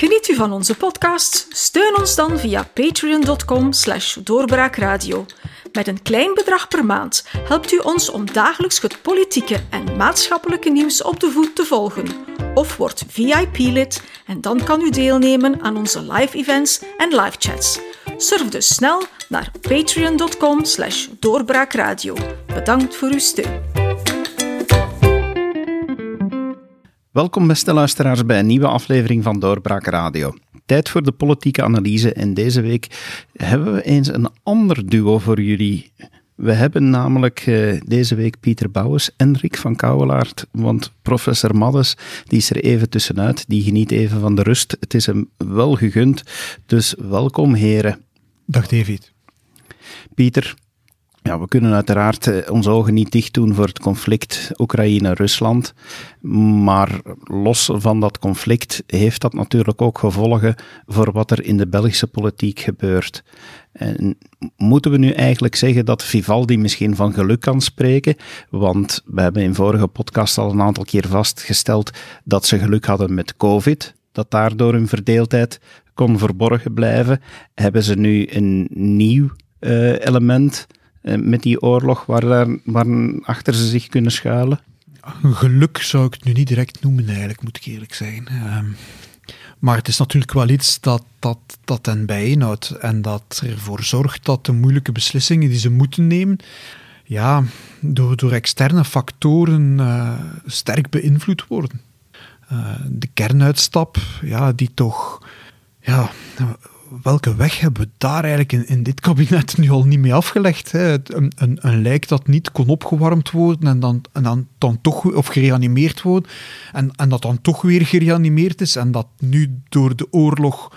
Geniet u van onze podcast? Steun ons dan via patreon.com slash doorbraakradio. Met een klein bedrag per maand helpt u ons om dagelijks het politieke en maatschappelijke nieuws op de voet te volgen. Of word VIP-lid en dan kan u deelnemen aan onze live events en live chats. Surf dus snel naar patreon.com slash doorbraakradio. Bedankt voor uw steun. Welkom beste luisteraars bij een nieuwe aflevering van Doorbraak Radio. Tijd voor de politieke analyse en deze week hebben we eens een ander duo voor jullie. We hebben namelijk uh, deze week Pieter Bouwens en Rick van Kouwelaert, want professor Maddes die is er even tussenuit, die geniet even van de rust. Het is hem wel gegund, dus welkom heren. Dag David. Pieter, ja, we kunnen uiteraard eh, onze ogen niet dicht doen voor het conflict Oekraïne-Rusland. Maar los van dat conflict heeft dat natuurlijk ook gevolgen voor wat er in de Belgische politiek gebeurt. En moeten we nu eigenlijk zeggen dat Vivaldi misschien van geluk kan spreken? Want we hebben in vorige podcast al een aantal keer vastgesteld dat ze geluk hadden met COVID. Dat daardoor hun verdeeldheid kon verborgen blijven. Hebben ze nu een nieuw uh, element? Eh, met die oorlog waar, daar, waar achter ze zich kunnen schuilen? Geluk zou ik het nu niet direct noemen, eigenlijk, moet ik eerlijk zijn. Ehm, maar het is natuurlijk wel iets dat, dat, dat hen bijeenhoudt en dat ervoor zorgt dat de moeilijke beslissingen die ze moeten nemen, ja, door, door externe factoren uh, sterk beïnvloed worden. Uh, de kernuitstap, ja, die toch ja, welke weg hebben we daar eigenlijk in, dit kabinet nu al niet mee afgelegd? Hè? Een, een, een, lijk dat niet kon opgewarmd worden en dan, en dan, dan toch, of gereanimeerd worden, en, en dat dan toch weer gereanimeerd is en dat nu door de oorlog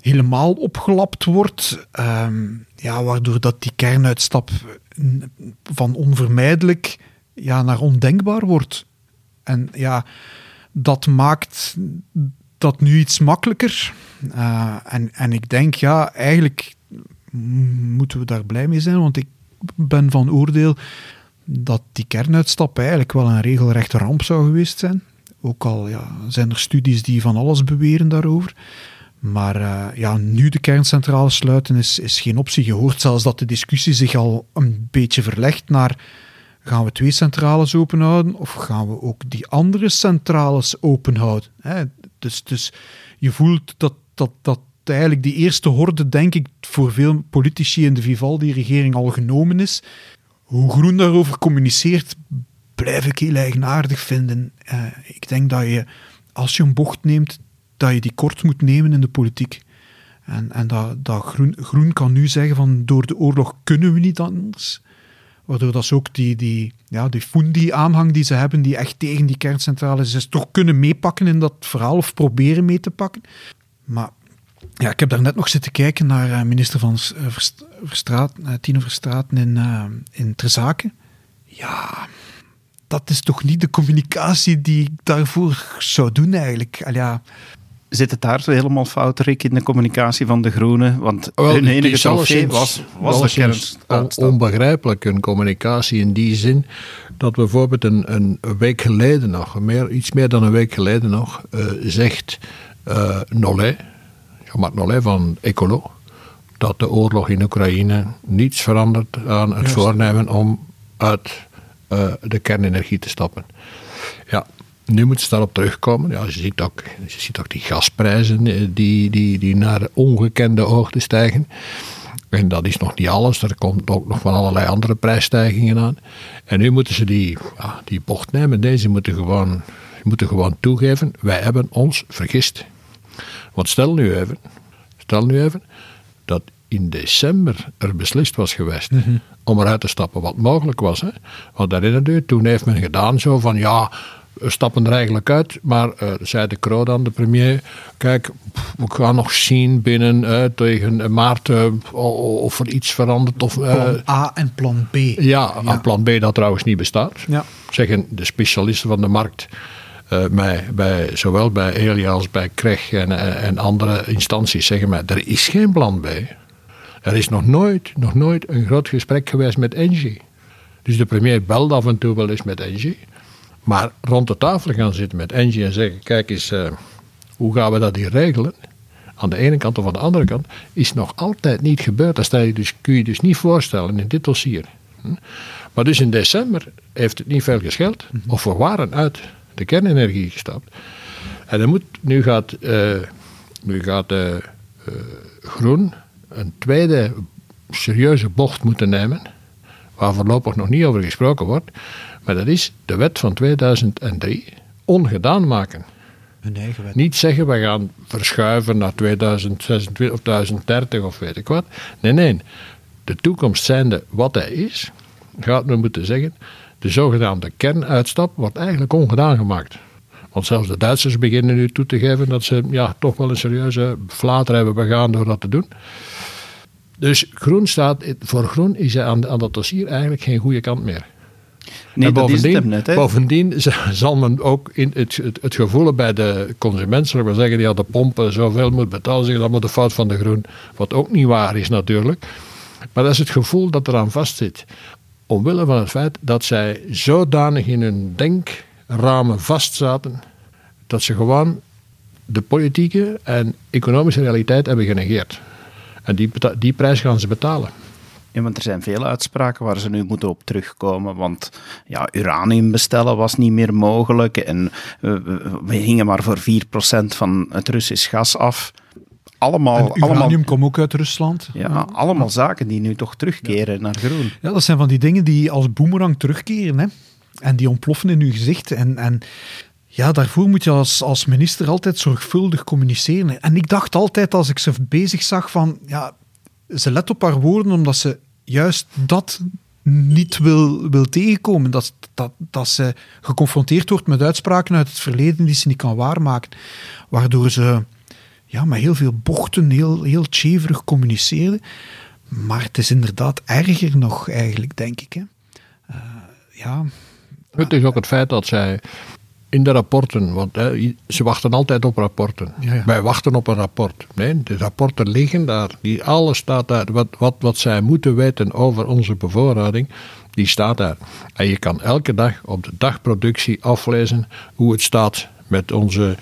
helemaal opgelapt wordt, ehm, ja, waardoor dat die kernuitstap van onvermijdelijk ja, naar ondenkbaar wordt. En ja, dat maakt dat nu iets makkelijker. Uh, en, en ik denk, ja, eigenlijk moeten we daar blij mee zijn, want ik ben van oordeel dat die kernuitstap eigenlijk wel een regelrechte ramp zou geweest zijn. Ook al ja, zijn er studies die van alles beweren daarover. Maar uh, ja, nu de kerncentrale sluiten is, is geen optie. Je hoort zelfs dat de discussie zich al een beetje verlegt naar gaan we twee centrales openhouden of gaan we ook die andere centrales openhouden? Hè? Dus, dus je voelt dat, dat, dat eigenlijk die eerste horde, denk ik, voor veel politici in de Vivaldi-regering al genomen is. Hoe Groen daarover communiceert, blijf ik heel eigenaardig vinden. Uh, ik denk dat je, als je een bocht neemt, dat je die kort moet nemen in de politiek. En, en dat, dat Groen, Groen kan nu zeggen van door de oorlog kunnen we niet anders. Waardoor dat ze ook die, die, ja, die Fundi-aanhang die ze hebben, die echt tegen die kerncentrales is, toch kunnen meepakken in dat verhaal of proberen mee te pakken. Maar ja, ik heb daar net nog zitten kijken naar uh, minister van uh, Verstraat, uh, Tino Verstraeten in, in Trezaken. Ja, dat is toch niet de communicatie die ik daarvoor zou doen eigenlijk. Al ja, Zit het daar zo helemaal fout, Rick, in de communicatie van de Groenen? Want well, hun enige trofee was, was de kern. Onbegrijpelijk, een communicatie in die zin dat bijvoorbeeld een, een week geleden nog, meer, iets meer dan een week geleden nog, uh, zegt uh, Nollet, Jean-Marc Nollet van Ecolo, dat de oorlog in Oekraïne niets verandert aan het voornemen om uit uh, de kernenergie te stappen. Nu moet ze daarop terugkomen. Ja, je, ziet ook, je ziet ook die gasprijzen eh, die, die, die naar ongekende hoogte stijgen. En dat is nog niet alles. Er komt ook nog van allerlei andere prijsstijgingen aan. En nu moeten ze die, ja, die bocht nemen. Deze moeten gewoon, moeten gewoon toegeven. Wij hebben ons vergist. Want stel nu even, stel nu even dat in december er beslist was geweest mm om eruit te stappen, wat mogelijk was. Hè? Want herinner je, toen heeft men gedaan zo van ja, we stappen er eigenlijk uit, maar uh, zei de Croo dan, de premier, kijk, we gaan nog zien binnen uh, tegen maart uh, of er iets verandert. Of, plan A en plan B. Ja, ja. plan B dat trouwens niet bestaat. Ja. Zeggen de specialisten van de markt, bij, bij, zowel bij Elia als bij en, en andere instanties, zeggen mij, er is geen plan B. Er is nog nooit, nog nooit een groot gesprek geweest met Engie. Dus de premier belt af en toe wel eens met Engie. Maar rond de tafel gaan zitten met Engie en zeggen: kijk eens, uh, hoe gaan we dat hier regelen? Aan de ene kant of aan de andere kant is nog altijd niet gebeurd. Dat stel je dus, kun je dus niet voorstellen in dit dossier. Hm? Maar dus in december heeft het niet veel gescheeld. Of we waren uit de kernenergie gestapt. En dan moet, nu gaat, uh, nu gaat uh, Groen een tweede serieuze bocht moeten nemen. Waar voorlopig nog niet over gesproken wordt. Maar dat is de wet van 2003 ongedaan maken. Hun eigen wet. Niet zeggen we gaan verschuiven naar 2026 of 2030 of weet ik wat. Nee, nee. De toekomst zijnde wat hij is, gaat men moeten zeggen. De zogenaamde kernuitstap wordt eigenlijk ongedaan gemaakt. Want zelfs de Duitsers beginnen nu toe te geven dat ze ja, toch wel een serieuze flater hebben begaan door dat te doen. Dus groen staat, voor groen is aan, aan dat dossier eigenlijk geen goede kant meer. Nee, en bovendien, net, bovendien zal men ook in het, het, het gevoel bij de consument, zullen we zeggen, die aan de pompen zoveel moet betalen, zeggen dat moet de fout van de groen. Wat ook niet waar is natuurlijk. Maar dat is het gevoel dat eraan vastzit. Omwille van het feit dat zij zodanig in hun denkramen vastzaten, dat ze gewoon de politieke en economische realiteit hebben genegeerd. En die, die prijs gaan ze betalen. Ja, want er zijn veel uitspraken waar ze nu moeten op terugkomen. Want ja, uranium bestellen was niet meer mogelijk. En uh, we gingen maar voor 4% van het Russisch gas af. Allemaal, En uranium allemaal, komt ook uit Rusland. ja, allemaal zaken die nu toch terugkeren naar groen. Ja, dat zijn van die dingen die als boemerang terugkeren. Hè? En die ontploffen in uw gezicht. En, en ja, daarvoor moet je als, als minister altijd zorgvuldig communiceren. En ik dacht altijd als ik ze bezig zag van... Ja, ze let op haar woorden omdat ze juist dat niet wil, wil tegenkomen. Dat, dat, dat ze geconfronteerd wordt met uitspraken uit het verleden die ze niet kan waarmaken. Waardoor ze ja, met heel veel bochten, heel, heel cheverig communiceerde. Maar het is inderdaad erger nog eigenlijk, denk ik. Hè. Uh, ja, Het is ook het feit dat zij in de rapporten, want hè, ze wachten altijd op rapporten. Ja, ja. Wij wachten op een rapport. Nee, de rapporten liggen daar. Die, alles staat daar. Wat, wat, wat zij moeten weten over onze bevoorrading, die staat daar. En je kan elke dag op de dagproductie aflezen hoe het staat met onze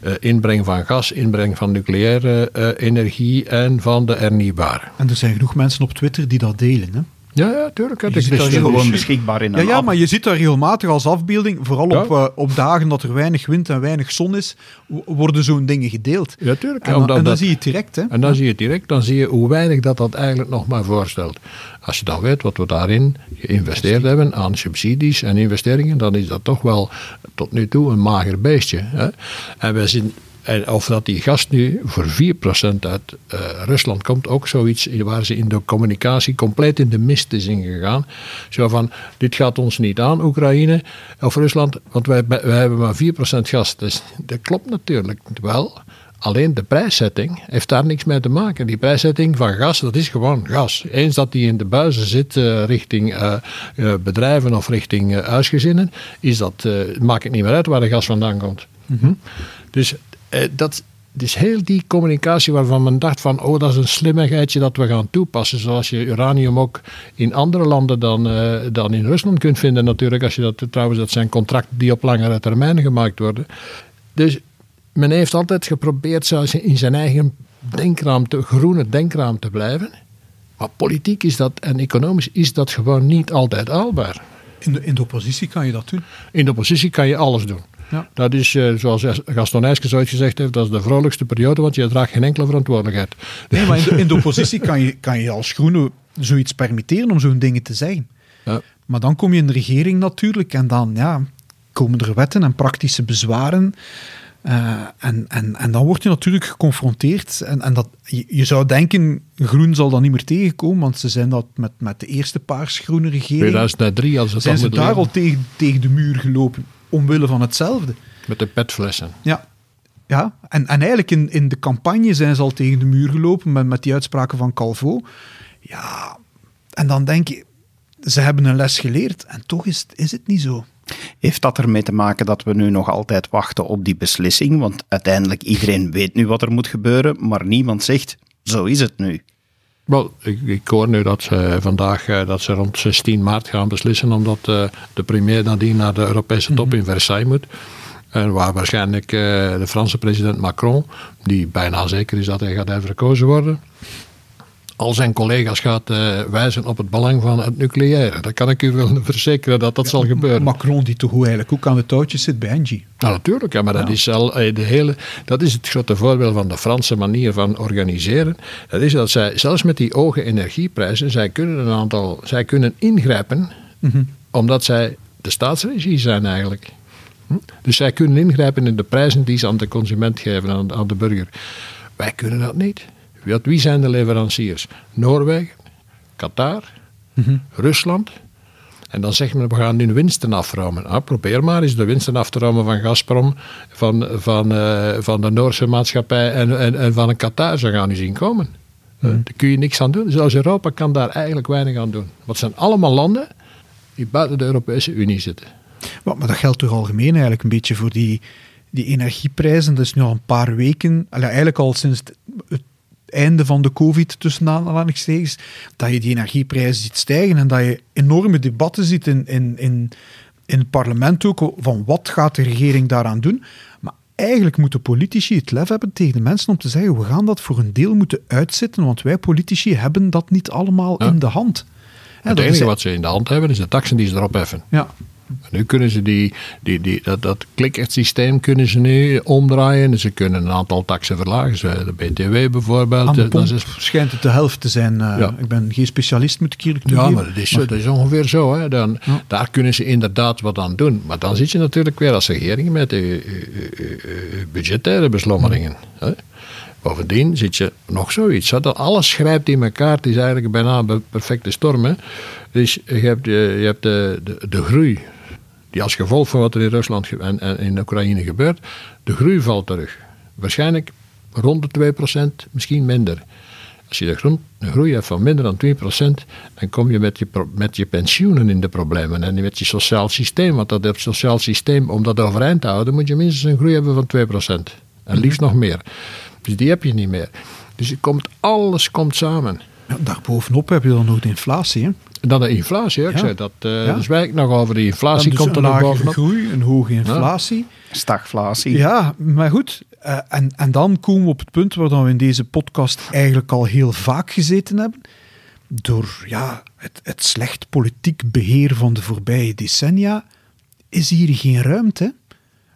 uh, inbreng van gas, inbreng van nucleaire uh, energie en van de hernieuwbare. En er zijn genoeg mensen op Twitter die dat delen. Hè? Ja, ja, tuurlijk. Het is dus gewoon beschikbaar in ja, een ja, app. maar je ziet daar regelmatig als afbeelding, vooral Ja. op, uh, op dagen dat er weinig wind en weinig zon is, worden zo'n dingen gedeeld. Ja, tuurlijk. En, dan, Omdat en dan dat- zie je het direct. Hè? En dan zie je het direct, dan zie je hoe weinig dat dat eigenlijk nog maar voorstelt. Als je dan weet wat we daarin geïnvesteerd hebben aan subsidies en investeringen, dan is dat toch wel tot nu toe een mager beestje. Hè? En we zien, en of dat die gas nu voor 4% uit uh, Rusland komt, ook zoiets waar ze in de communicatie compleet in de mist is ingegaan. Zo van, dit gaat ons niet aan, Oekraïne of Rusland, want wij, wij hebben maar 4% gas. Dus, dat klopt natuurlijk wel. Alleen de prijszetting heeft daar niks mee te maken. Die prijszetting van gas, dat is gewoon gas. Eens dat die in de buizen zit uh, richting uh, uh, bedrijven of richting huisgezinnen, is dat, maakt het niet meer uit waar de gas vandaan komt. Mm -hmm. Dus dat, dus heel die communicatie waarvan men dacht van, oh dat is een slimmigheidje dat we gaan toepassen. Zoals je uranium ook in andere landen dan, dan in Rusland kunt vinden natuurlijk. Als je dat, trouwens, dat zijn contracten die op langere termijn gemaakt worden. Dus men heeft altijd geprobeerd zo in zijn eigen denkraam, te, groene denkraam te blijven. Maar politiek is dat en economisch is dat gewoon niet altijd haalbaar. In de, in de oppositie kan je dat doen. In de oppositie kan je alles doen. Ja. Dat is, uh, zoals Gaston Eyskens ooit gezegd heeft, dat is de vrolijkste periode, want je draagt geen enkele verantwoordelijkheid. Nee, maar in de, in de oppositie kan je, kan je als groene zoiets permitteren om zo'n dingen te zeggen. Ja. Maar dan kom je in de regering natuurlijk en dan ja, komen er wetten en praktische bezwaren. Uh, en, en, en dan word je natuurlijk geconfronteerd. En, en dat, je, je, zou denken, groen zal dat niet meer tegenkomen, want ze zijn dat met, met de eerste paars-groene regering. 2003 als het zijn ze daar al tegen, tegen de muur gelopen, omwille van hetzelfde. Met de petflessen. Ja. Ja, en, en eigenlijk in, in de campagne zijn ze al tegen de muur gelopen met, met die uitspraken van Calvo. Ja, en dan denk je, ze hebben een les geleerd en toch is, is het niet zo. Heeft dat ermee te maken dat we nu nog altijd wachten op die beslissing? Want uiteindelijk iedereen weet nu wat er moet gebeuren, maar niemand zegt, zo is het nu. Wel, ik, ik, hoor nu dat ze vandaag uh, dat ze rond 16 maart gaan beslissen, omdat uh, de premier nadien naar de Europese top in Versailles moet. En waar waarschijnlijk eh, de Franse president Macron, die bijna zeker is dat hij gaat verkozen worden, al zijn collega's gaat uh, wijzen op het belang van het nucleaire. Dat kan ik u wel verzekeren dat dat zal gebeuren. Macron die toch eigenlijk ook aan de touwtjes zit bij Engie. Nou, natuurlijk, ja, maar Dat, is al, eh, de hele, dat is het grote voorbeeld van de Franse manier van organiseren. Dat is dat zij, zelfs met die hoge energieprijzen, zij kunnen een aantal, zij kunnen ingrijpen, mhm. omdat zij de staatsregie zijn eigenlijk. Hm? Dus zij kunnen ingrijpen in de prijzen die ze aan de consument geven, aan, aan de burger. Wij kunnen dat niet. Wie zijn de leveranciers? Noorwegen, Qatar, mhm. Rusland. En dan zegt men, we gaan nu winsten afromen. Ah, probeer maar eens de winsten af te romen van Gazprom, van, van, uh, van de Noorse maatschappij en, en, en van een Qatar. Ze gaan nu zien komen. Mm. daar kun je niks aan doen. Zelfs Europa kan daar eigenlijk weinig aan doen. Want het zijn allemaal landen die buiten de Europese Unie zitten. Maar, maar dat geldt toch algemeen eigenlijk een beetje voor die, die energieprijzen. Dat is nu al een paar weken, eigenlijk al sinds het einde van de COVID tussen aanhalingstekens, dat je die energieprijzen ziet stijgen en dat je enorme debatten ziet in, in, in, in het parlement ook van wat gaat de regering daaraan doen. Maar eigenlijk moeten politici het lef hebben tegen de mensen om te zeggen we gaan dat voor een deel moeten uitzitten, want wij politici hebben dat niet allemaal in de hand. Het enige wat ze in de hand hebben is de taxen die ze erop heffen. Ja, nu kunnen ze die, die, die, dat, dat systeem kunnen ze nu omdraaien. Ze kunnen een aantal taxen verlagen. De BTW bijvoorbeeld. De pomp is, schijnt het de helft te zijn. Uh, Ik ben geen specialist, moet ik eerlijk toegeven. Ja, maar dat is, dat is ongeveer zo. Hè. Dan, Daar kunnen ze inderdaad wat aan doen. Maar dan zit je natuurlijk weer als regering met de budgettaire beslommeringen. Hè. Bovendien zit je nog zoiets. Dat alles schrijft in elkaar. Het is eigenlijk bijna een perfecte storm. Hè. Dus je hebt, je hebt de, de, de groei die als gevolg van wat er in Rusland en, in Oekraïne gebeurt, de groei valt terug. Waarschijnlijk rond de 2%, misschien minder. Als je de, groei hebt van minder dan 2%, dan kom je met, je met je pensioenen in de problemen en met je sociaal systeem. Want dat sociaal systeem, om dat overeind te houden, moet je minstens een groei hebben van 2%. En liefst nog meer. Dus die heb je niet meer. Dus het komt, alles komt samen. Ja, daarbovenop heb je dan nog de inflatie. Hè? Dan de inflatie, ik zei dat. Uh, ja. Dus wij nog over de inflatie dus komt er nog bovenop. groei, een hoge inflatie. Stagflatie. Ja, maar goed. Uh, en, en dan komen we op het punt waar we in deze podcast eigenlijk al heel vaak gezeten hebben. Door ja, het, het slecht politiek beheer van de voorbije decennia is hier geen ruimte.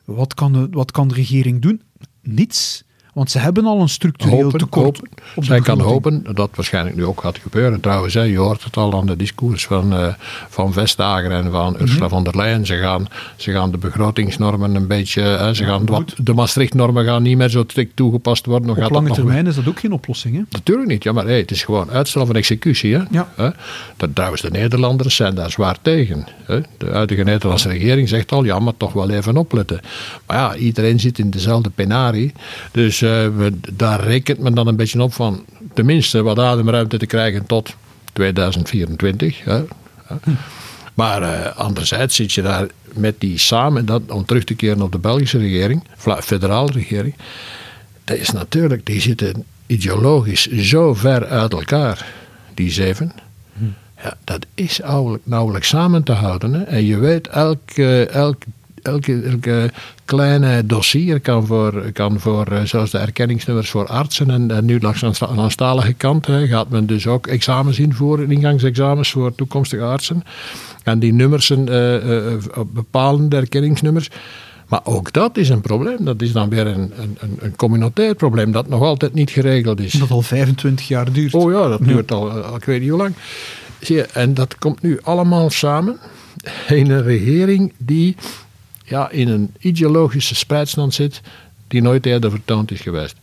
Wat kan de, wat kan de regering doen? Niets. Want ze hebben al een structureel hopen, tekort. Zij kan hopen dat waarschijnlijk nu ook gaat gebeuren. Trouwens, hè, je hoort het al aan de discours van, uh, van Vestager en van mhm. Ursula von der Leyen. Ze gaan, ze gaan de begrotingsnormen een beetje. Hè, ze gaan wat, de Maastricht-normen gaan niet meer zo strikt toegepast worden. Op lange termijn is dat ook geen oplossing. Hè? Natuurlijk niet. Ja, maar hey, het is gewoon uitstel van executie. Hè? Ja. Hè? Dat, trouwens, de Nederlanders zijn daar zwaar tegen. Hè? De huidige Nederlandse regering zegt al: ja, maar toch wel even opletten. Maar ja, iedereen zit in dezelfde penarie. Dus. Eh, daar rekent men dan een beetje op van tenminste wat ademruimte te krijgen tot 2024. Hè. Maar uh, anderzijds zit je daar met die samen, dat, om terug te keren op de Belgische regering, federale regering. Dat is natuurlijk, die zitten ideologisch zo ver uit elkaar, die zeven. Ja, dat is nauwelijks samen te houden. Hè. En je weet, elk, elk elke, elke kleine dossier kan voor, kan voor uh, zoals de erkenningsnummers voor artsen en, en nu langs de aanstalige kant hè, gaat men dus ook examens invoeren, ingangsexamens voor toekomstige artsen. En die nummers zijn uh, bepalende erkenningsnummers. Maar ook dat is een probleem. Dat is dan weer een, een, een communautair probleem dat nog altijd niet geregeld is. Dat al 25 jaar duurt. Oh ja, dat duurt al, al ik weet niet hoe lang. Zie je, en dat komt nu allemaal samen in een regering die ja, in een ideologische spreidstand zit die nooit eerder vertoond is geweest.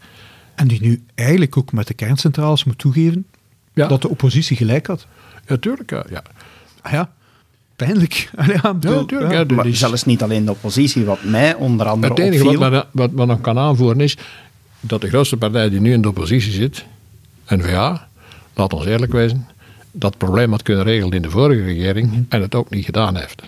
En die nu eigenlijk ook met de kerncentrales moet toegeven ja. dat de oppositie gelijk had. Ja, tuurlijk. Ja. ja. Ah, ja. Pijnlijk. Ja, natuurlijk. Ja. maar dus, zelfs niet alleen de oppositie, wat mij onder andere Het enige wat, wat, wat nog kan aanvoeren is dat de grootste partij die nu in de oppositie zit, N-VA, laat ons eerlijk wezen, dat probleem had kunnen regelen in de vorige regering en het ook niet gedaan heeft.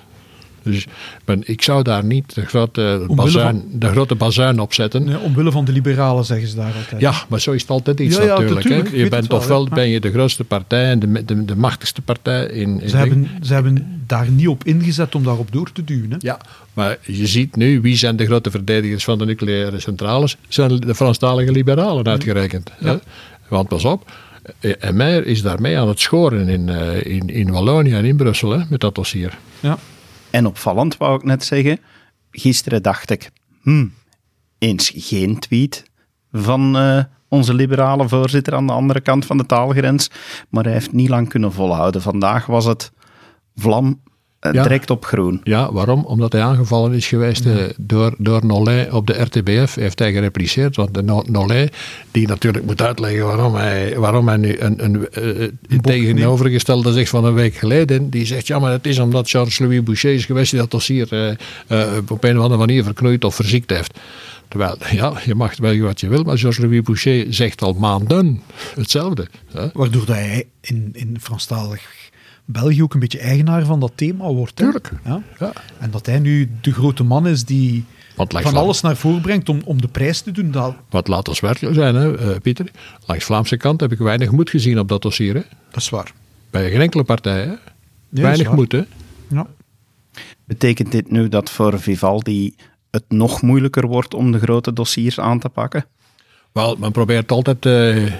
Dus ben, ik zou daar niet de grote, bazuin, de grote bazuin op zetten. Nee, omwille van de liberalen zeggen ze daar altijd. Ja, maar zo is het altijd iets Ja, ja, natuurlijk. Je bent wel, ofwel ben je de grootste partij en de, de, de machtigste partij in. in Ze, hebben, ze hebben daar niet op ingezet om daarop door te duwen. Hè? Ja, maar je ziet nu wie zijn de grote verdedigers van de nucleaire centrales. Zijn de Franstalige liberalen uitgerekend. hè. Ja. Want pas op, eh, en Meijer is daarmee aan het schoren in, eh, in, in Wallonië en in Brussel hè, met dat dossier. Ja. En opvallend, wou ik net zeggen. Gisteren dacht ik, hmm, eens geen tweet van eh, onze liberale voorzitter aan de andere kant van de taalgrens. Maar hij heeft niet lang kunnen volhouden. Vandaag was het vlam Ja. direct op groen. Ja, waarom? Omdat hij aangevallen is geweest eh, door, door Nollet op de RTBF. Heeft hij gerepliceerd. Want de No- Nollet, die natuurlijk moet uitleggen waarom hij, waarom hij nu een, een, eh, een tegenovergestelde zegt van een week geleden. Die zegt, ja, maar het is omdat Charles-Louis Boucher is geweest die dat dossier eh, eh, op een of andere manier verknoeid of verziekt heeft. Terwijl, ja, je mag wel wat je wil, maar Georges-Louis Boucher zegt al maanden hetzelfde. Hè? Waardoor dat hij in, in Franstalig België ook een beetje eigenaar van dat thema wordt. hè? Tuurlijk. Ja? Ja. En dat hij nu de grote man is die van Vlaam- alles naar voren brengt om, om de prijs te doen. Dat, Wat laat ons werkelijk zijn, hè, eh, Pieter. Langs Vlaamse kant heb ik weinig moed gezien op dat dossier. Hè? dat is waar. Bij geen enkele partij. Hè? weinig moed, hè? Ja. Betekent dit nu dat voor Vivaldi het nog moeilijker wordt om de grote dossiers aan te pakken? Wel, men probeert altijd, eh,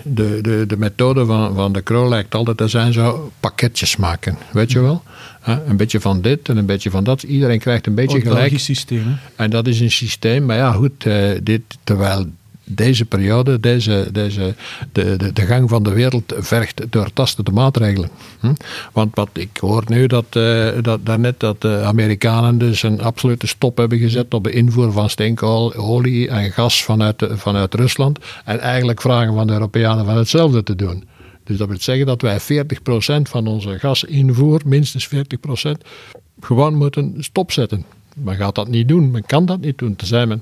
de, de, de methode van, van de Kroo lijkt altijd te zijn zo pakketjes maken. Weet je wel? Een beetje van dit en een beetje van dat. Iedereen krijgt een beetje het gelijk. Systeem. Hè? En dat is een systeem, maar ja, goed, eh, dit, terwijl deze periode, deze, deze, de, de, de gang van de wereld vergt doortastende maatregelen. Hm? Want wat ik hoor nu, dat, eh, dat daarnet dat de Amerikanen dus een absolute stop hebben gezet op de invoer van steenkool, olie en gas vanuit, vanuit Rusland. En eigenlijk vragen van de Europeanen van hetzelfde te doen. Dus dat wil zeggen dat wij 40% van onze gasinvoer, minstens 40%, gewoon moeten stopzetten. Men gaat dat niet doen, men kan dat niet doen, tenzij men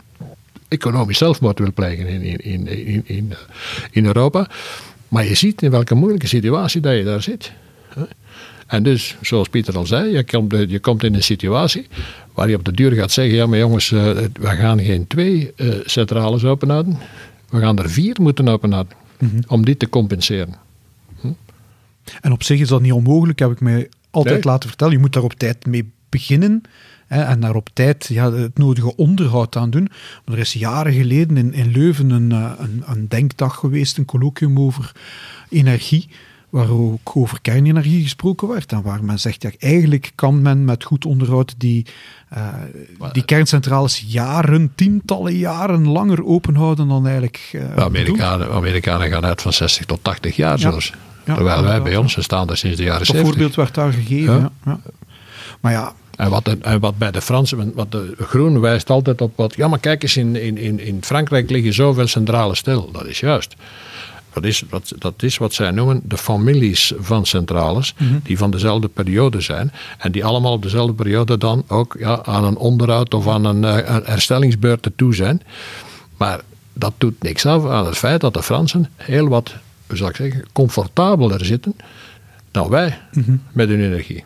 economisch zelfmoord wil plegen in, in, in, in, in, eh, in Europa. Maar je ziet in welke moeilijke situatie dat je daar zit. En dus, zoals Pieter al zei, je komt, eh, je komt in een situatie waar je op de duur gaat zeggen: ja, maar jongens, eh, we gaan geen twee centrales openhouden, we gaan er vier moeten openhouden om dit te compenseren. En op zich is dat niet onmogelijk, heb ik mij altijd Nee. laten vertellen. Je moet daar op tijd mee beginnen en daar op tijd ja, het nodige onderhoud aan doen. Maar er is jaren geleden in, in Leuven een, eh, een, een denkdag geweest, een colloquium over energie, waar ook over kernenergie gesproken werd. En waar men zegt, ja, eigenlijk kan men met goed onderhoud die, eh, die kerncentrales jaren, tientallen jaren langer openhouden dan eigenlijk eh, De. Amerikanen, Amerikanen gaan uit van 60 tot 80 jaar Ja. zelfs. Ja, Terwijl wij bij ons, we staan daar sinds de jaren Dat 70. voorbeeld werd daar gegeven. Ja. Maar ja, En wat, de- en wat bij de Fransen, wat de Groen wijst altijd op wat. Ja, maar kijk eens, in, in, in, Frankrijk liggen zoveel centrales stil. Dat is juist. Dat is, wat, dat is wat zij noemen de families van centrales, die van dezelfde periode zijn. En die allemaal op dezelfde periode dan ook ja, aan een onderhoud of aan een, eh, een herstellingsbeurt toe zijn. Maar dat doet niks af aan het feit dat de Fransen heel wat, zal ik zeggen, comfortabeler zitten dan wij met hun energie.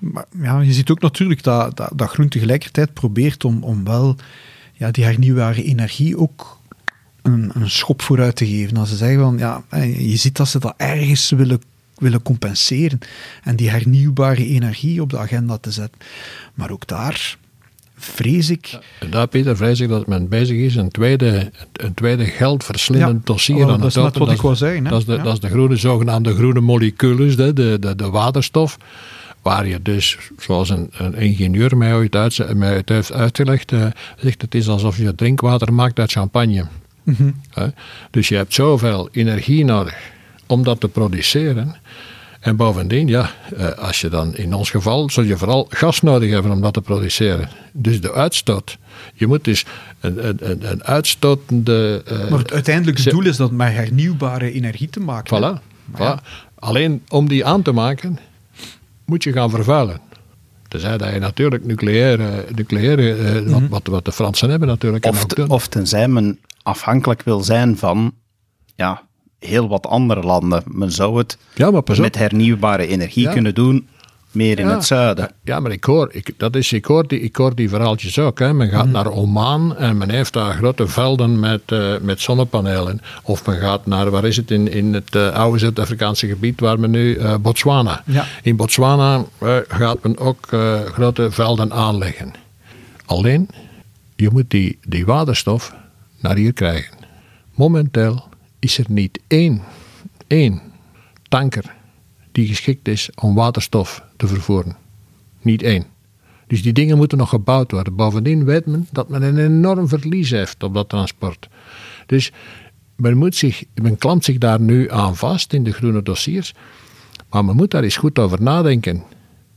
Maar ja, je ziet ook natuurlijk dat, dat, dat Groen tegelijkertijd probeert om, om wel ja, die hernieuwbare energie ook een, een schop vooruit te geven. Als ze zeggen van, ja, eh, je ziet dat ze dat ergens willen, willen compenseren en die hernieuwbare energie op de agenda te zetten. Maar ook daar vrees ik... Daar, Peter, vrees ik dat men bezig is een tweede, een tweede geldverslindend Ja, dossier aan dat het is net openen. wat ik wou zeggen. Dat is de, Ja. dat is de groene, zogenaamde groene moleculen, de, de, de, de waterstof. Waar je dus, zoals een, een ingenieur mij ooit, uit, mij ooit heeft uitgelegd, eh, zegt het is alsof je drinkwater maakt uit champagne. Mhm. Dus je hebt zoveel energie nodig om dat te produceren. En bovendien, ja, eh, als je dan in ons geval, zul je vooral gas nodig hebben om dat te produceren. Dus de uitstoot. Je moet dus een, een, een, uitstotende. eh, Maar het uiteindelijke doel is dat met hernieuwbare energie te maken. voilà. Alleen om die aan te maken, moet je gaan vervuilen. Tenzij dat je natuurlijk nucleaire, nucleaire eh, wat, wat, wat de Fransen hebben natuurlijk. en Of, te- tenzij men afhankelijk wil zijn van ja, heel wat andere landen. Men zou het ja, maar pas op. met hernieuwbare energie Ja. kunnen doen meer in Ja. het zuiden. Ja, maar ik hoor, ik, dat is, ik, hoor die, ik hoor die verhaaltjes ook. Hè. Men gaat naar Oman en men heeft daar grote velden met, eh, met zonnepanelen. Of men gaat naar, waar is het, in, in het eh, oude Zuid-Afrikaanse gebied waar men nu, eh, Botswana. Ja. In Botswana gaat men ook grote velden aanleggen. Alleen, je moet die, die waterstof naar hier krijgen. Momenteel is er niet één, één tanker die geschikt is om waterstof te vervoeren. Niet één. Dus die dingen moeten nog gebouwd worden. Bovendien weet men dat men een enorm verlies heeft op dat transport. Dus men, moet zich, men klampt zich daar nu aan vast in de groene dossiers. Maar men moet daar eens goed over nadenken.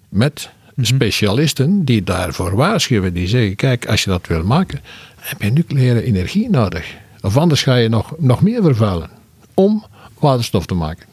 Met specialisten die daarvoor waarschuwen. Die zeggen, kijk, als je dat wil maken, heb je nucleaire energie nodig. Of anders ga je nog, nog meer vervuilen. Om waterstof te maken.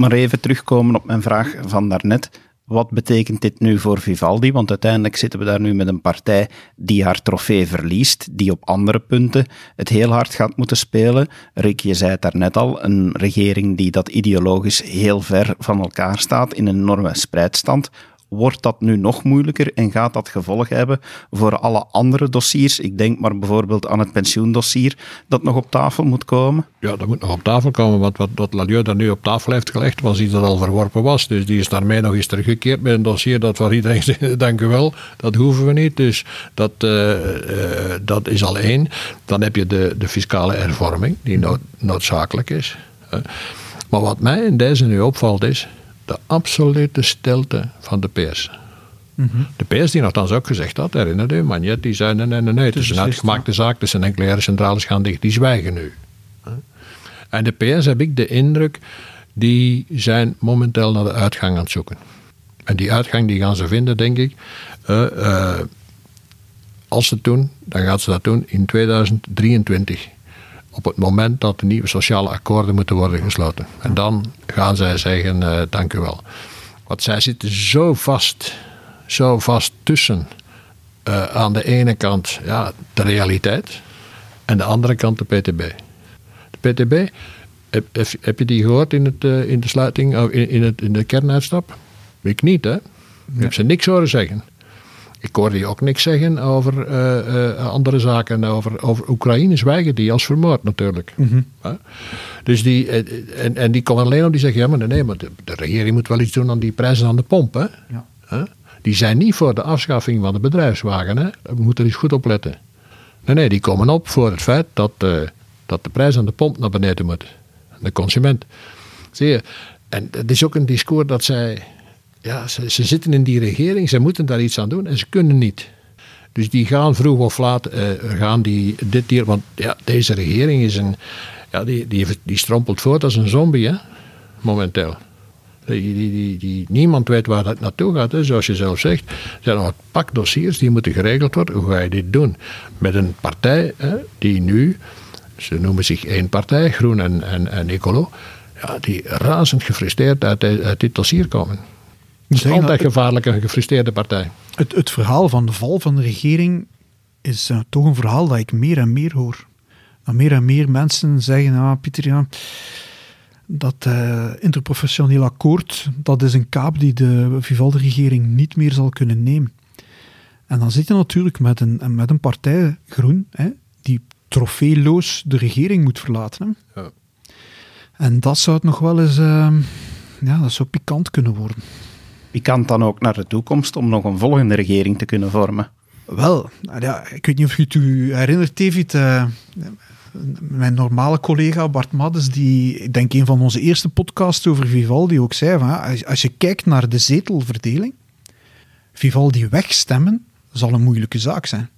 Maar even terugkomen op mijn vraag van daarnet. Wat betekent dit nu voor Vivaldi? Want uiteindelijk zitten we daar nu met een partij die haar trofee verliest, die op andere punten het heel hard gaat moeten spelen. Rick, je zei het daarnet al, een regering die dat ideologisch heel ver van elkaar staat, in een enorme spreidstand. Wordt dat nu nog moeilijker en gaat dat gevolgen hebben voor alle andere dossiers? Ik denk maar bijvoorbeeld aan het pensioendossier dat nog op tafel moet komen. Ja, dat moet nog op tafel komen, want wat, wat Lalieu daar nu op tafel heeft gelegd, was iets dat al verworpen was. Dus die is daarmee nog eens teruggekeerd met een dossier dat waar iedereen zegt, dank u wel, dat hoeven we niet. Dus dat, eh, eh, dat is al één. Dan heb je de, de fiscale hervorming, die nood- noodzakelijk is. Maar wat mij in deze nu opvalt is de absolute stilte van de PS. De PS die nogthans ook gezegd had, herinner u, Magnetti zei nee, nee, nee, nee, het is een uitgemaakte zaak, dus een nucleaire centrales gaan dicht, die zwijgen nu. En de PS heb ik de indruk, die zijn momenteel naar de uitgang aan het zoeken. En die uitgang die gaan ze vinden, denk ik. eh, eh, als ze het doen, dan gaan ze dat doen in 2023. Op het moment dat de nieuwe sociale akkoorden moeten worden gesloten. En dan gaan zij zeggen, eh, dank u wel. Want zij zitten zo vast, zo vast tussen eh, aan de ene kant ja, de realiteit en de andere kant de PTB. De PTB, heb, heb, heb je die gehoord in, het, eh, in de sluiting, of in, in, het, in de kernuitstap? Ik niet, hè? Ik heb ze niks horen zeggen. Ik hoorde die ook niks zeggen over eh, eh, andere zaken. Over, over Oekraïne zwijgen die als vermoord natuurlijk. Hè? Dus die, eh, en, en die komen alleen op die zeggen: ja, maar nee, maar de, de regering moet wel iets doen aan die prijzen aan de pomp. Hè? Ja. Hè? Die zijn niet voor de afschaffing van de bedrijfswagen. Hè? We moeten er eens goed op letten. Nee, nee, die komen op voor het feit dat, dat de prijs aan de pomp naar beneden moet. De consument. Zie je? En het is ook een discours dat zij. Ja, ze, ze zitten in die regering, ze moeten daar iets aan doen en ze kunnen niet. Dus die gaan vroeg of laat, eh, gaan die dit hier, want ja, deze regering is een, ja, die, die, die strompelt voort als een zombie, hè, momenteel. Die, die, die, die, niemand weet waar dat naartoe gaat, hè, zoals je zelf zegt. Er zijn nog een pak dossiers die moeten geregeld worden. Hoe ga je dit doen? Met een partij hè, die nu, ze noemen zich één partij, Groen en, en, en Ecolo, ja, die razend gefrustreerd uit, uit dit dossier komen. Nou, altijd gevaarlijk, een gefrustreerde partij. Het, het verhaal van de val van de regering is eh, toch een verhaal dat ik meer en meer hoor. Dat meer en meer mensen zeggen, ah, Pieter, ja, dat eh, interprofessioneel akkoord, dat is een kaap die de Vivaldi-regering niet meer zal kunnen nemen. En dan zit je natuurlijk met een, met een partij, Groen, hè, die trofeeloos de regering moet verlaten. Hè. Ja. En dat zou het nog wel eens, eh, ja, dat zou pikant kunnen worden. Pikant dan ook naar de toekomst om nog een volgende regering te kunnen vormen. Wel, nou ja, ik weet niet of je het u herinnert, David. eh, mijn normale collega Bart Maddes, die, ik denk een van onze eerste podcasts over Vivaldi ook zei, van, als, je kijkt naar de zetelverdeling, Vivaldi wegstemmen zal een moeilijke zaak zijn.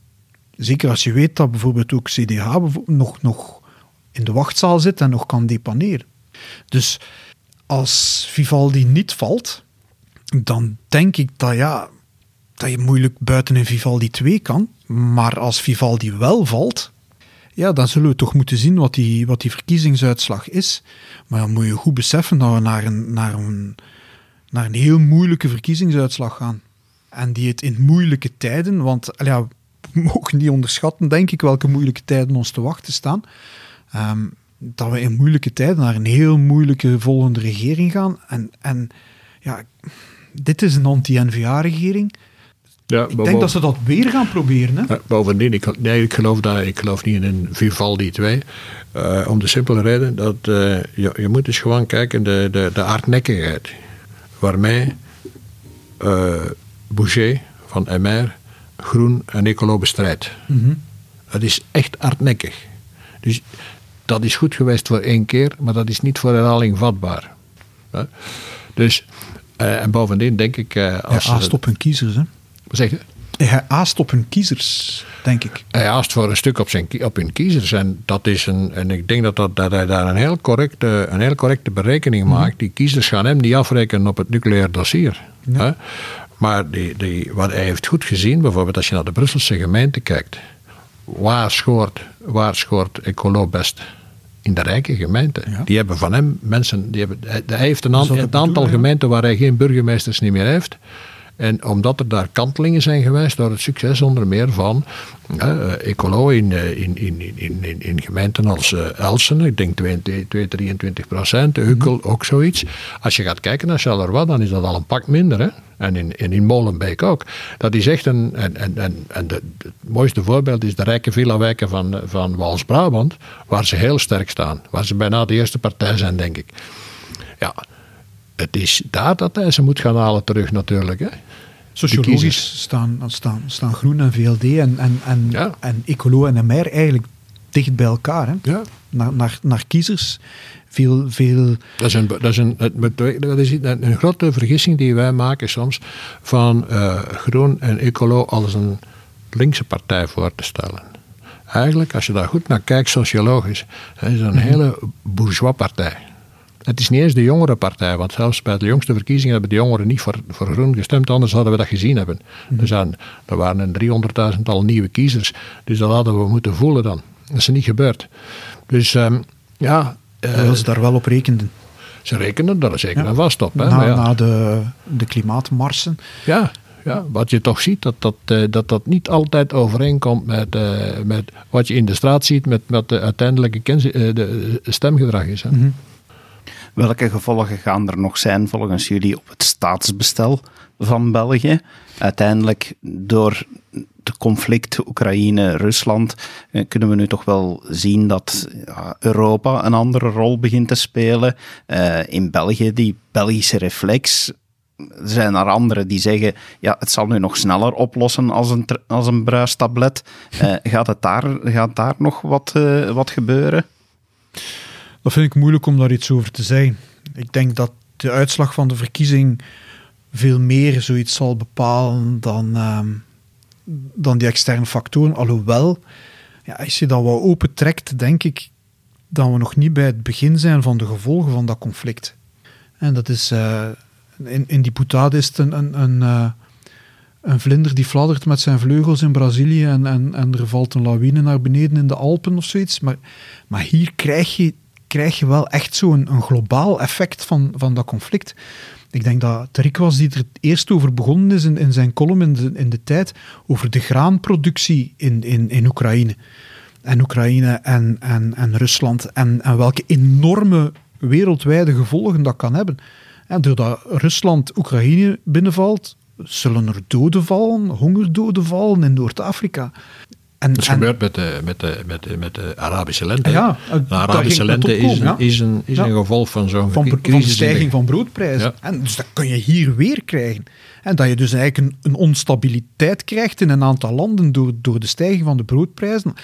Zeker als je weet dat bijvoorbeeld ook CDH nog, nog in de wachtzaal zit en nog kan depaneren. Dus als Vivaldi niet valt, dan denk ik dat ja, dat je moeilijk buiten een Vivaldi 2 kan. Maar als Vivaldi wel valt, ja, dan zullen we toch moeten zien wat die, wat die verkiezingsuitslag is. Maar dan moet je goed beseffen dat we naar een, naar een, naar een heel moeilijke verkiezingsuitslag gaan. En die het in moeilijke tijden, want ja, we mogen niet onderschatten, denk ik, welke moeilijke tijden ons te wachten staan. Ehm, dat we in moeilijke tijden naar een heel moeilijke volgende regering gaan. En, en ja, dit is een anti-NVA-regering. Ja, Ik denk dat ze dat weer gaan proberen. Hè? Bovendien, ik, nee, ik, geloof dat, ik geloof niet in een Vivaldi 2. Eh, om de simpele reden dat eh, je, je moet dus gewoon kijken de, de, de hardnekkigheid waarmee eh Boucher van MR Groen en Ecolo bestrijdt. Dat is echt hardnekkig. Dus dat is goed geweest voor één keer, maar dat is niet voor herhaling vatbaar. Dus, en bovendien denk ik... eh, als Hij aast op hun kiezers. Hè? Wat zeg je? Hij aast op hun kiezers, denk ik. Hij aast voor een stuk op, zijn, op hun kiezers. En, dat is een, en ik denk dat, dat, dat hij daar een heel, correcte, een heel correcte berekening maakt. Die kiezers gaan hem niet afrekenen op het nucleair dossier. Hè? Maar die, die, wat hij heeft goed gezien, bijvoorbeeld als je naar de Brusselse gemeente kijkt. Waar scoort, waar scoort Ecolo best? In de rijke gemeenten. Ja. Die hebben van hem mensen. Die hebben, hij, hij heeft een, Dat aan- is wat een aantal gemeenten waar hij geen burgemeesters niet meer heeft. En omdat er daar kantelingen zijn geweest door het succes onder meer van eh, Ecolo in, eh, in, in, in, in, in gemeenten als eh, Elsen, ik denk 22, 23 procent, Hukkel ook zoiets. Als je gaat kijken naar Charleroi, dan is dat al een pak minder. Hè? En in, in Molenbeek ook. Dat is echt een. En, en, en, en de, het mooiste voorbeeld is de rijke villa-wijken van, van Wals-Brabant, waar ze heel sterk staan. Waar ze bijna de eerste partij zijn, denk ik. Ja, het is daar dat hij ze moet gaan halen terug, natuurlijk. Hè? Sociologisch staan, staan, staan Groen en VLD en, en, en, Ja. en Ecolo en MR eigenlijk dicht bij elkaar. Hè? Ja. Naar, naar, naar kiezers. Veel, veel Dat is, een, dat, is een, het dat is een, een grote vergissing die wij maken soms van eh, Groen en Ecolo als een linkse partij voor te stellen. Eigenlijk, als je daar goed naar kijkt, sociologisch, het is een hele bourgeois partij. Het is niet eens de jongere partij, want zelfs bij de jongste verkiezingen hebben de jongeren niet voor, voor Groen gestemd, anders hadden we dat gezien hebben. Er, zijn, er waren een 300.000 al nieuwe kiezers, dus dat hadden we moeten voelen dan. Dat is niet gebeurd. Dus ehm, ja, eh, terwijl ze daar wel op rekenden. ze rekenen er zeker Ja. en vast op. Hè? Na, ja. na de, de klimaatmarsen. Ja, ja, wat je toch ziet, dat dat, eh, dat, dat niet altijd overeenkomt met, eh, met wat je in de straat ziet, met wat de uiteindelijke eh, de stemgedrag is. Hè? Welke gevolgen gaan er nog zijn volgens jullie op het staatsbestel van België? Uiteindelijk door het conflict Oekraïne-Rusland eh, kunnen we nu toch wel zien dat Europa een andere rol begint te spelen. Eh, in België, die Belgische reflex. Er zijn er anderen die zeggen, ja, het zal nu nog sneller oplossen als een, als een bruistablet. Eh, gaat, het daar, gaat daar nog wat, wat gebeuren? Dat vind ik moeilijk om daar iets over te zeggen. Ik denk dat de uitslag van de verkiezing veel meer zoiets zal bepalen dan, ehm, dan die externe factoren. Alhoewel, ja, als je dat wat opentrekt, denk ik dat we nog niet bij het begin zijn van de gevolgen van dat conflict. En dat is, eh, in, in die boutade is het een, een, een, eh, een vlinder die fladdert met zijn vleugels in Brazilië en, en, en er valt een lawine naar beneden in de Alpen of zoiets. Maar, maar hier krijg je, krijg je wel echt zo'n een globaal effect van, van dat conflict. Ik denk dat Tarik was die er het eerst over begonnen is in, in zijn column in de, in de tijd, over de graanproductie in, in, in Oekraïne. En Oekraïne en, en, en Rusland. En, en welke enorme wereldwijde gevolgen dat kan hebben. En doordat Rusland Oekraïne binnenvalt, zullen er doden vallen, hongerdoden vallen in Noord-Afrika. En, Dat is en- gebeurd met de, met, de, met, de, met de Arabische lente. Ja, de Arabische lente is, een, ja. is, een, is Ja. een gevolg van zo'n van, van crisis. in stijging van broodprijzen. En dus dat kun je hier weer krijgen. En dat je dus eigenlijk een, een onstabiliteit krijgt in een aantal landen door, door de stijging van de broodprijzen.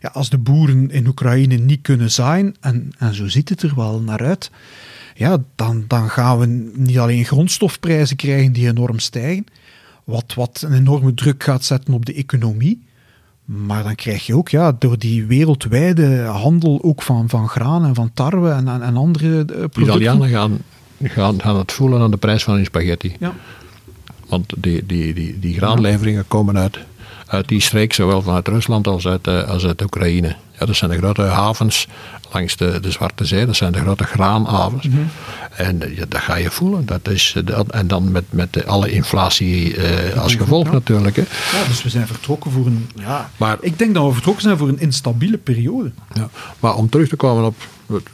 Ja, als de boeren in Oekraïne niet kunnen zaaien, en, en zo ziet het er wel naar uit, ja, dan, dan gaan we niet alleen grondstofprijzen krijgen die enorm stijgen, wat, wat een enorme druk gaat zetten op de economie. Maar dan krijg je ook ja, door die wereldwijde handel ook van, van graan en van tarwe en, en, en andere eh, De producten. Italianen gaan, gaan, gaan het voelen aan de prijs van hun spaghetti. Ja. Want die, die, die, die graanleveringen komen uit, uit die streek, zowel vanuit Rusland als uit, eh, als uit Oekraïne. dat zijn de grote havens langs de, de Zwarte Zee. Dat zijn de grote graanhavens. Mhm. En eh, ja, dat ga je voelen. Dat is, eh, dat, en dan met, met alle inflatie eh, als gevolg Ja. natuurlijk. Hè. Ja, dus we zijn vertrokken voor een. Ja, Maar- ik denk dat we vertrokken zijn voor een instabiele periode. Ja. Maar om terug te komen op,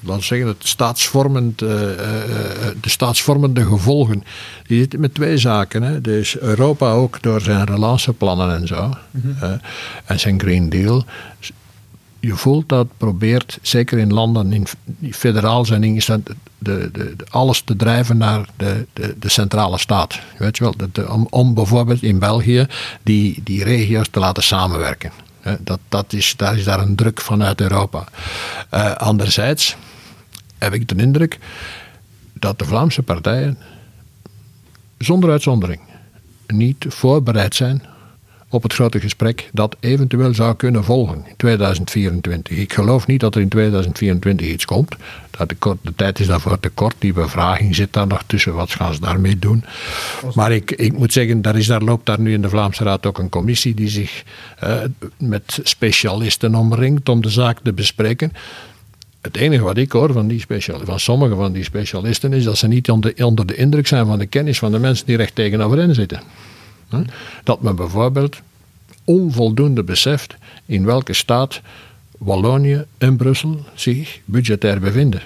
laten we zeggen, het staatsvormend, eh, eh, eh, de staatsvormende gevolgen. Die zitten met twee zaken. Hè. Dus Europa ook door zijn relatieplannen en zo. eh, en zijn Green Deal. Je voelt dat probeert, zeker in landen in, die federaal zijn ingesteld, de, de, de- alles te drijven naar de, de, de centrale staat. Weet je wel, om, om bijvoorbeeld in België die, die regio's te laten samenwerken. Hè, Dat, dat is, daar is daar een druk vanuit Europa. Eh, anderzijds heb ik de indruk dat de Vlaamse partijen zonder uitzondering niet voorbereid zijn op het grote gesprek dat eventueel zou kunnen volgen in 2024. Ik geloof niet dat er in 2024 iets komt. Dat de, tijd is daarvoor te kort. Die bevraging zit daar nog tussen. Wat gaan ze daarmee doen? Maar ik, ik moet zeggen, daar, is, daar loopt daar nu in de Vlaamse Raad ook een commissie die zich eh, met specialisten omringt om de zaak te bespreken. Het enige wat ik hoor van, die sommige van die specialisten is dat ze niet onder, onder de indruk zijn van de kennis van de mensen die recht tegenover hen zitten. Dat men bijvoorbeeld onvoldoende beseft in welke staat Wallonië en Brussel zich budgetair bevinden.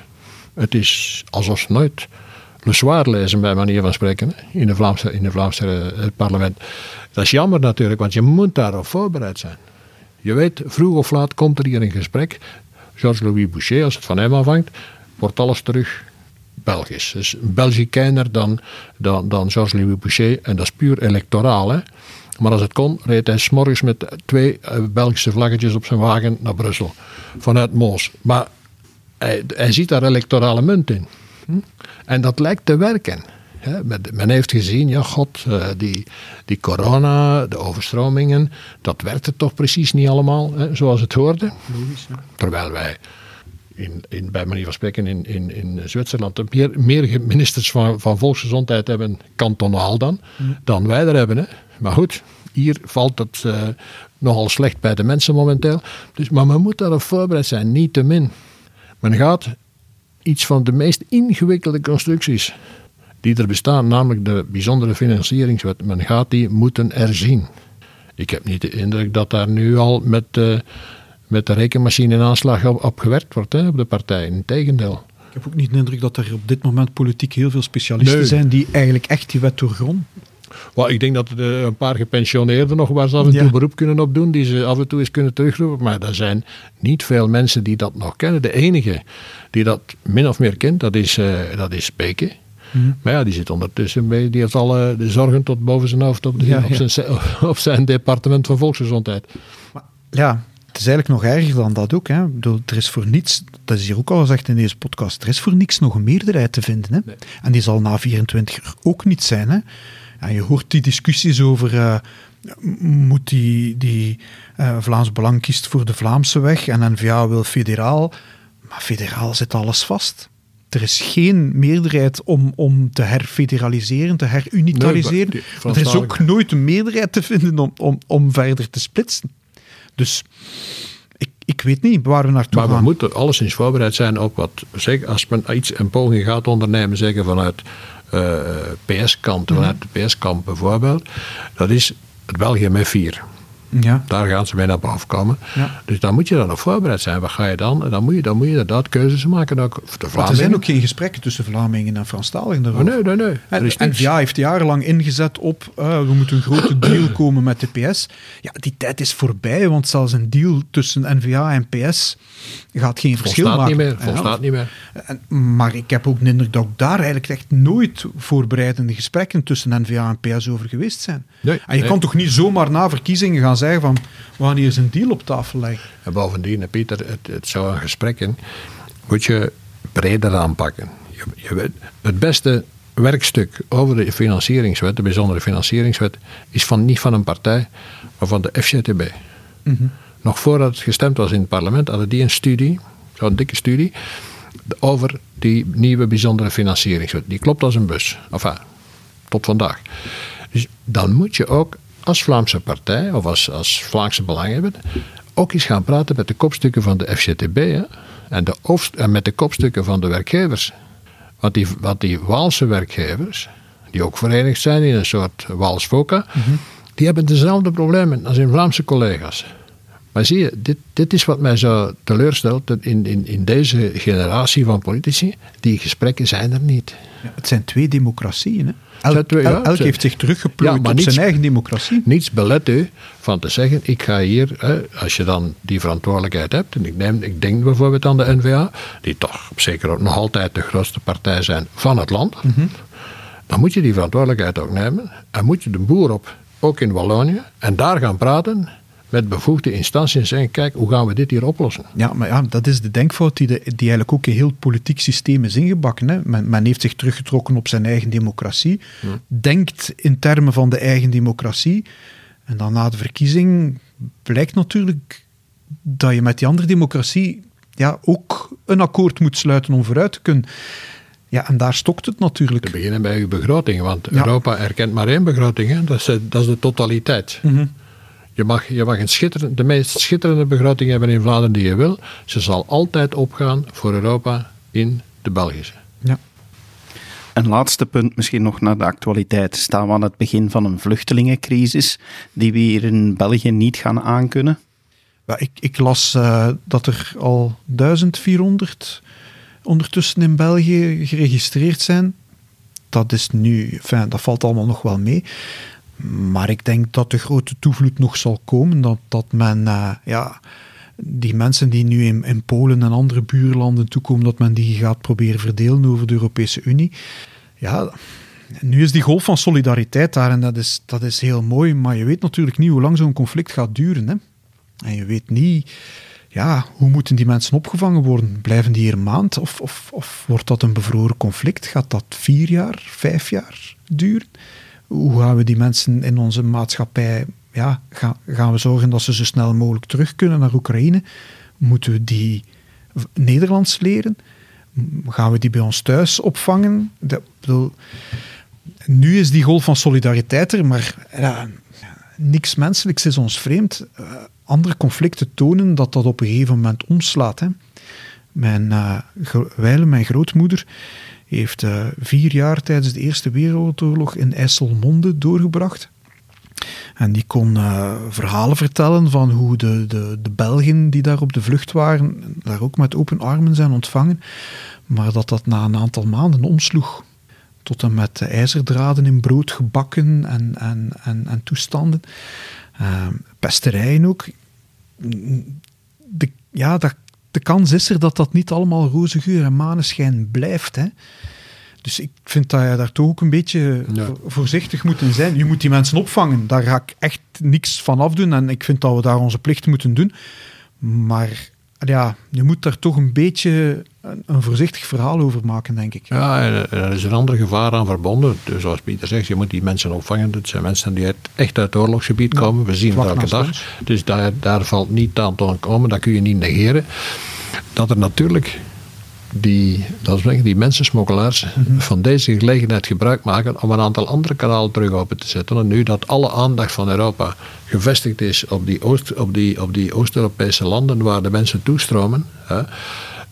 Het is alsof nooit Le Soir lezen, bij manier van spreken, in de Vlaamse, in de Vlaamse eh, parlement. Dat is jammer natuurlijk, want je moet daarop voorbereid zijn. Je weet, vroeg of laat komt er hier een gesprek. Georges-Louis Boucher, als het van hem afhangt, wordt alles terug Belgisch. Dus een Belgicijner dan, dan, dan Georges-Louis Boucher. En dat is puur electoraal. Hè. Maar als het kon, reed hij s'morgens met twee eh, Belgische vlaggetjes op zijn wagen naar Brussel. Vanuit Moos. Maar hij, hij ziet daar electorale munt in. Hm? En dat lijkt te werken. Men heeft gezien, ja god, eh, die, die corona, de overstromingen, dat werkte toch precies niet allemaal zoals het hoorde. Terwijl wij, in, in, bij manier van spreken, in, in, in Zwitserland meer, meer ministers van, van volksgezondheid hebben, kantonaal dan, dan wij er hebben. Hè. Maar goed, hier valt het eh, nogal slecht bij de mensen momenteel. Dus, maar men moet daarop voorbereid zijn, niet te min. Men gaat iets van de meest ingewikkelde constructies die er bestaan, namelijk de bijzondere financieringswet, men gaat die moeten erzien. Ik heb niet de indruk dat daar nu al met, eh, met de rekenmachine in aanslag op, op gewerkt wordt, hè, op de partijen. Integendeel. Ik heb ook niet de indruk dat er op dit moment politiek heel veel specialisten Nee. zijn die eigenlijk echt die wet doorgronden. Wel, ik denk dat er eh, een paar gepensioneerden nog waar ze af en Ja. toe beroep kunnen op doen, die ze af en toe eens kunnen terugroepen. Maar er zijn niet veel mensen die dat nog kennen. De enige die dat min of meer kent, dat is, eh dat is Beke. Mhm. Maar ja, die zit ondertussen bij, die heeft alle de zorgen tot boven zijn hoofd op, de- Ja, op, ja. Zijn, op zijn departement van volksgezondheid. Maar ja, het is eigenlijk nog erger dan dat ook. Hè. Ik bedoel, er is voor niets, dat is hier ook al gezegd in deze podcast, er is voor niks nog een meerderheid te vinden. Hè. En die zal na 24 uur ook niet zijn. Hè. Ja, je hoort die discussies over, eh, moet die, die eh, Vlaams Belang kiest voor de Vlaamse weg en N-VA wil federaal. Maar federaal zit alles vast. Er is geen meerderheid om, om te herfederaliseren, te herunitariseren. Nee, maar die maar er is ook nooit een meerderheid te vinden om, om, om verder te splitsen. Dus ik, ik weet niet waar we naartoe Maar we gaan. moeten alleszins voorbereid zijn op wat, zeker als men iets een poging gaat ondernemen, zeker vanuit eh, PS-kant, Mhm. vanuit de PS-kant bijvoorbeeld, dat is het België met vier. Ja. Daar gaan ze mee naar boven komen. Ja. Dus dan moet je dan op voorbereid zijn. Wat ga je dan? En dan moet je, dan moet je inderdaad keuzes maken. Ook voor de er zijn ook geen gesprekken tussen Vlamingen en Franstaligen Oh, nee, nee, nee. En, is en niks. VA heeft jarenlang ingezet op eh, we moeten een grote deal komen met de PS. Ja, die tijd is voorbij, want zelfs een deal tussen NVA en PS gaat geen verschil Volstaat maken. niet meer. Volstaat niet meer. En- maar ik heb ook de indruk dat ook daar eigenlijk echt nooit voorbereidende gesprekken tussen NVA en PS over geweest zijn. Nee, en je nee. kan toch niet zomaar na verkiezingen gaan zeggen van we gaan hier eens een deal op tafel leggen. En bovendien, Pieter, het, het zou een gesprekken moet je breder aanpakken. Je, je het beste werkstuk over de financieringswet, de bijzondere financieringswet, is van, niet van een partij, maar van de FCTB. Nog voordat het gestemd was in het parlement, hadden die een studie, zo'n dikke studie, over die nieuwe bijzondere financieringswet. Die klopt als een bus. Enfin, tot vandaag. Dus dan moet je ook als Vlaamse partij of als, als Vlaamse belanghebbende ook eens gaan praten met de kopstukken van de FCTB hè, en, de, en met de kopstukken van de werkgevers. Want die, want die Waalse werkgevers, die ook verenigd zijn in een soort Waals VOCA, die hebben dezelfde problemen als hun Vlaamse collega's. Maar zie je, dit, dit is wat mij zo teleurstelt in, in, in deze generatie van politici. Die gesprekken zijn er niet. Ja, het zijn twee democratieën. Hè? Elk, ja, heeft zich teruggeplooid op zijn eigen democratie. Niets belet u van te zeggen, ik ga hier, hè, als je dan die verantwoordelijkheid hebt, en ik, neem, ik denk bijvoorbeeld aan de NVA, die toch zeker ook nog altijd de grootste partij zijn van het land, mm -hmm. dan moet je die verantwoordelijkheid ook nemen en moet je de boer op, ook in Wallonië, en daar gaan praten met bevoegde instanties en zeggen: kijk, hoe gaan we dit hier oplossen? Ja, maar ja, dat is de denkfout die, de, die eigenlijk ook in heel politiek systeem is ingebakken. Hè. Men, men heeft zich teruggetrokken op zijn eigen democratie, denkt in termen van de eigen democratie. En dan na de verkiezing blijkt natuurlijk dat je met die andere democratie ja, ook een akkoord moet sluiten om vooruit te kunnen. Ja, en daar stokt het natuurlijk. Te beginnen bij uw begroting, want ja. Europa erkent maar één begroting, hè? Dat, is, dat is de totaliteit. Mm -hmm. Je mag, je mag een schitterende, de meest schitterende begroting hebben in Vlaanderen die je wil. Ze zal altijd opgaan voor Europa in de Belgische. Ja. Een laatste punt, misschien nog naar de actualiteit. Staan we aan het begin van een vluchtelingencrisis die we hier in België niet gaan aankunnen? Ja, ik, ik las uh, dat er al 1400 ondertussen in België geregistreerd zijn. Dat is nu, enfin, dat valt allemaal nog wel mee. Maar ik denk dat de grote toevloed nog zal komen. Dat, dat men, uh, ja, die mensen die nu in, in Polen en andere buurlanden toekomen, dat men die gaat proberen verdelen over de Europese Unie. Ja, nu is die golf van solidariteit daar en dat is, dat is heel mooi. Maar je weet natuurlijk niet hoe lang zo'n conflict gaat duren. Hè? En je weet niet, ja, hoe moeten die mensen opgevangen worden? Blijven die hier een maand? Of, of, of wordt dat een bevroren conflict? Gaat dat vier jaar, vijf jaar duren? Hoe gaan we die mensen in onze maatschappij, ja, gaan, gaan we zorgen dat ze zo snel mogelijk terug kunnen naar Oekraïne? Moeten we die Nederlands leren? Gaan we die bij ons thuis opvangen? Bedoel, nu is die golf van solidariteit er, maar ja, niks menselijks is ons vreemd. Uh, andere conflicten tonen dat dat op een gegeven moment omslaat. Hè. Mijn, uh, mijn grootmoeder, heeft uh, vier jaar tijdens de Eerste Wereldoorlog in IJsselmonde doorgebracht. En die kon uh, verhalen vertellen van hoe de, de, de Belgen die daar op de vlucht waren, daar ook met open armen zijn ontvangen. Maar dat dat na een aantal maanden omsloeg. Tot en met ijzerdraden in brood gebakken en, en, en, en toestanden. Uh, pesterijen ook. De, ja, dat de kans is er dat dat niet allemaal roze geur en maneschijn blijft. Hè. Dus ik vind dat je daar toch ook een beetje ja. voorzichtig moet in zijn. Je moet die mensen opvangen. Daar ga ik echt niks van afdoen. En ik vind dat we daar onze plicht moeten doen. Maar ja, je moet daar toch een beetje een, een voorzichtig verhaal over maken, denk ik. Ja, en, en er is een ander gevaar aan verbonden. Dus zoals Pieter zegt, je moet die mensen opvangen. Het zijn mensen die uit, echt uit het oorlogsgebied komen. We zien het elke dag. Dus daar, daar valt niet aan te komen. Dat kun je niet negeren dat er natuurlijk die, dat is die mensensmokkelaars mm-hmm. van deze gelegenheid gebruik maken om een aantal andere kanalen terug open te zetten. En nu dat alle aandacht van Europa gevestigd is op die, Oost, op die, op die Oost-Europese landen waar de mensen toestromen, hè,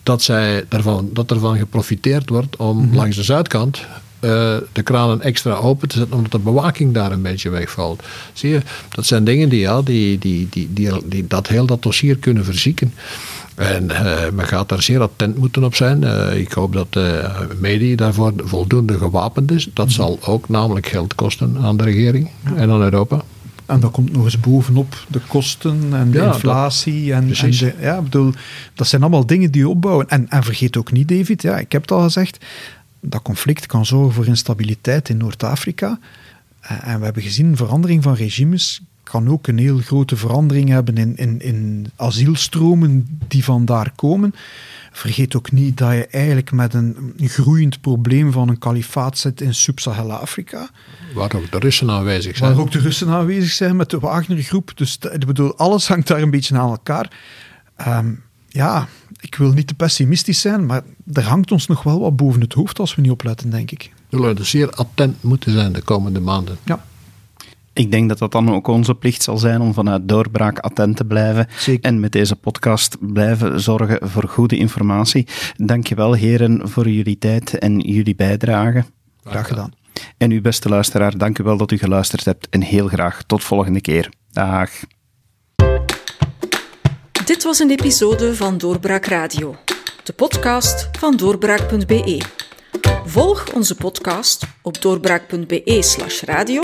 dat, zij daarvan, dat ervan geprofiteerd wordt om mm-hmm. langs de zuidkant uh, de kranen extra open te zetten, omdat de bewaking daar een beetje wegvalt. Zie je, dat zijn dingen die, ja, die, die, die, die, die dat heel dat dossier kunnen verzieken. En uh, men gaat daar zeer attent moeten op zijn. Uh, ik hoop dat de media daarvoor voldoende gewapend is. Dat mhm. zal ook namelijk geld kosten aan de regering en aan Europa. En dat komt nog eens bovenop de kosten en de ja, inflatie. Dat, en, en de, ja, bedoel, dat zijn allemaal dingen die opbouwen. En, en vergeet ook niet, David, ja, ik heb het al gezegd, dat conflict kan zorgen voor instabiliteit in Noord-Afrika. En we hebben gezien verandering van regimes kan ook een heel grote verandering hebben in, in, in asielstromen die vandaar komen. Vergeet ook niet dat je eigenlijk met een groeiend probleem van een kalifaat zit in Sub-Sahara-Afrika. Waar ook de Russen aanwezig zijn. Waar ook de Russen aanwezig zijn met de Wagner-groep. Dus ik bedoel, alles hangt daar een beetje aan elkaar. Um, ja, ik wil niet te pessimistisch zijn, maar er hangt ons nog wel wat boven het hoofd als we niet opletten, denk ik. We zullen dus zeer attent moeten zijn de komende maanden. Ja. Ik denk dat dat dan ook onze plicht zal zijn om vanuit doorbraak attent te blijven. Zeker. En met deze podcast blijven zorgen voor goede informatie. Dankjewel heren voor jullie tijd en jullie bijdrage. Graag gedaan. En uw beste luisteraar, dank u wel dat u geluisterd hebt en heel graag tot volgende keer. Dag. Dit was een episode van Doorbraak Radio, de podcast van doorbraak.be. Volg onze podcast op doorbraak.be/slash radio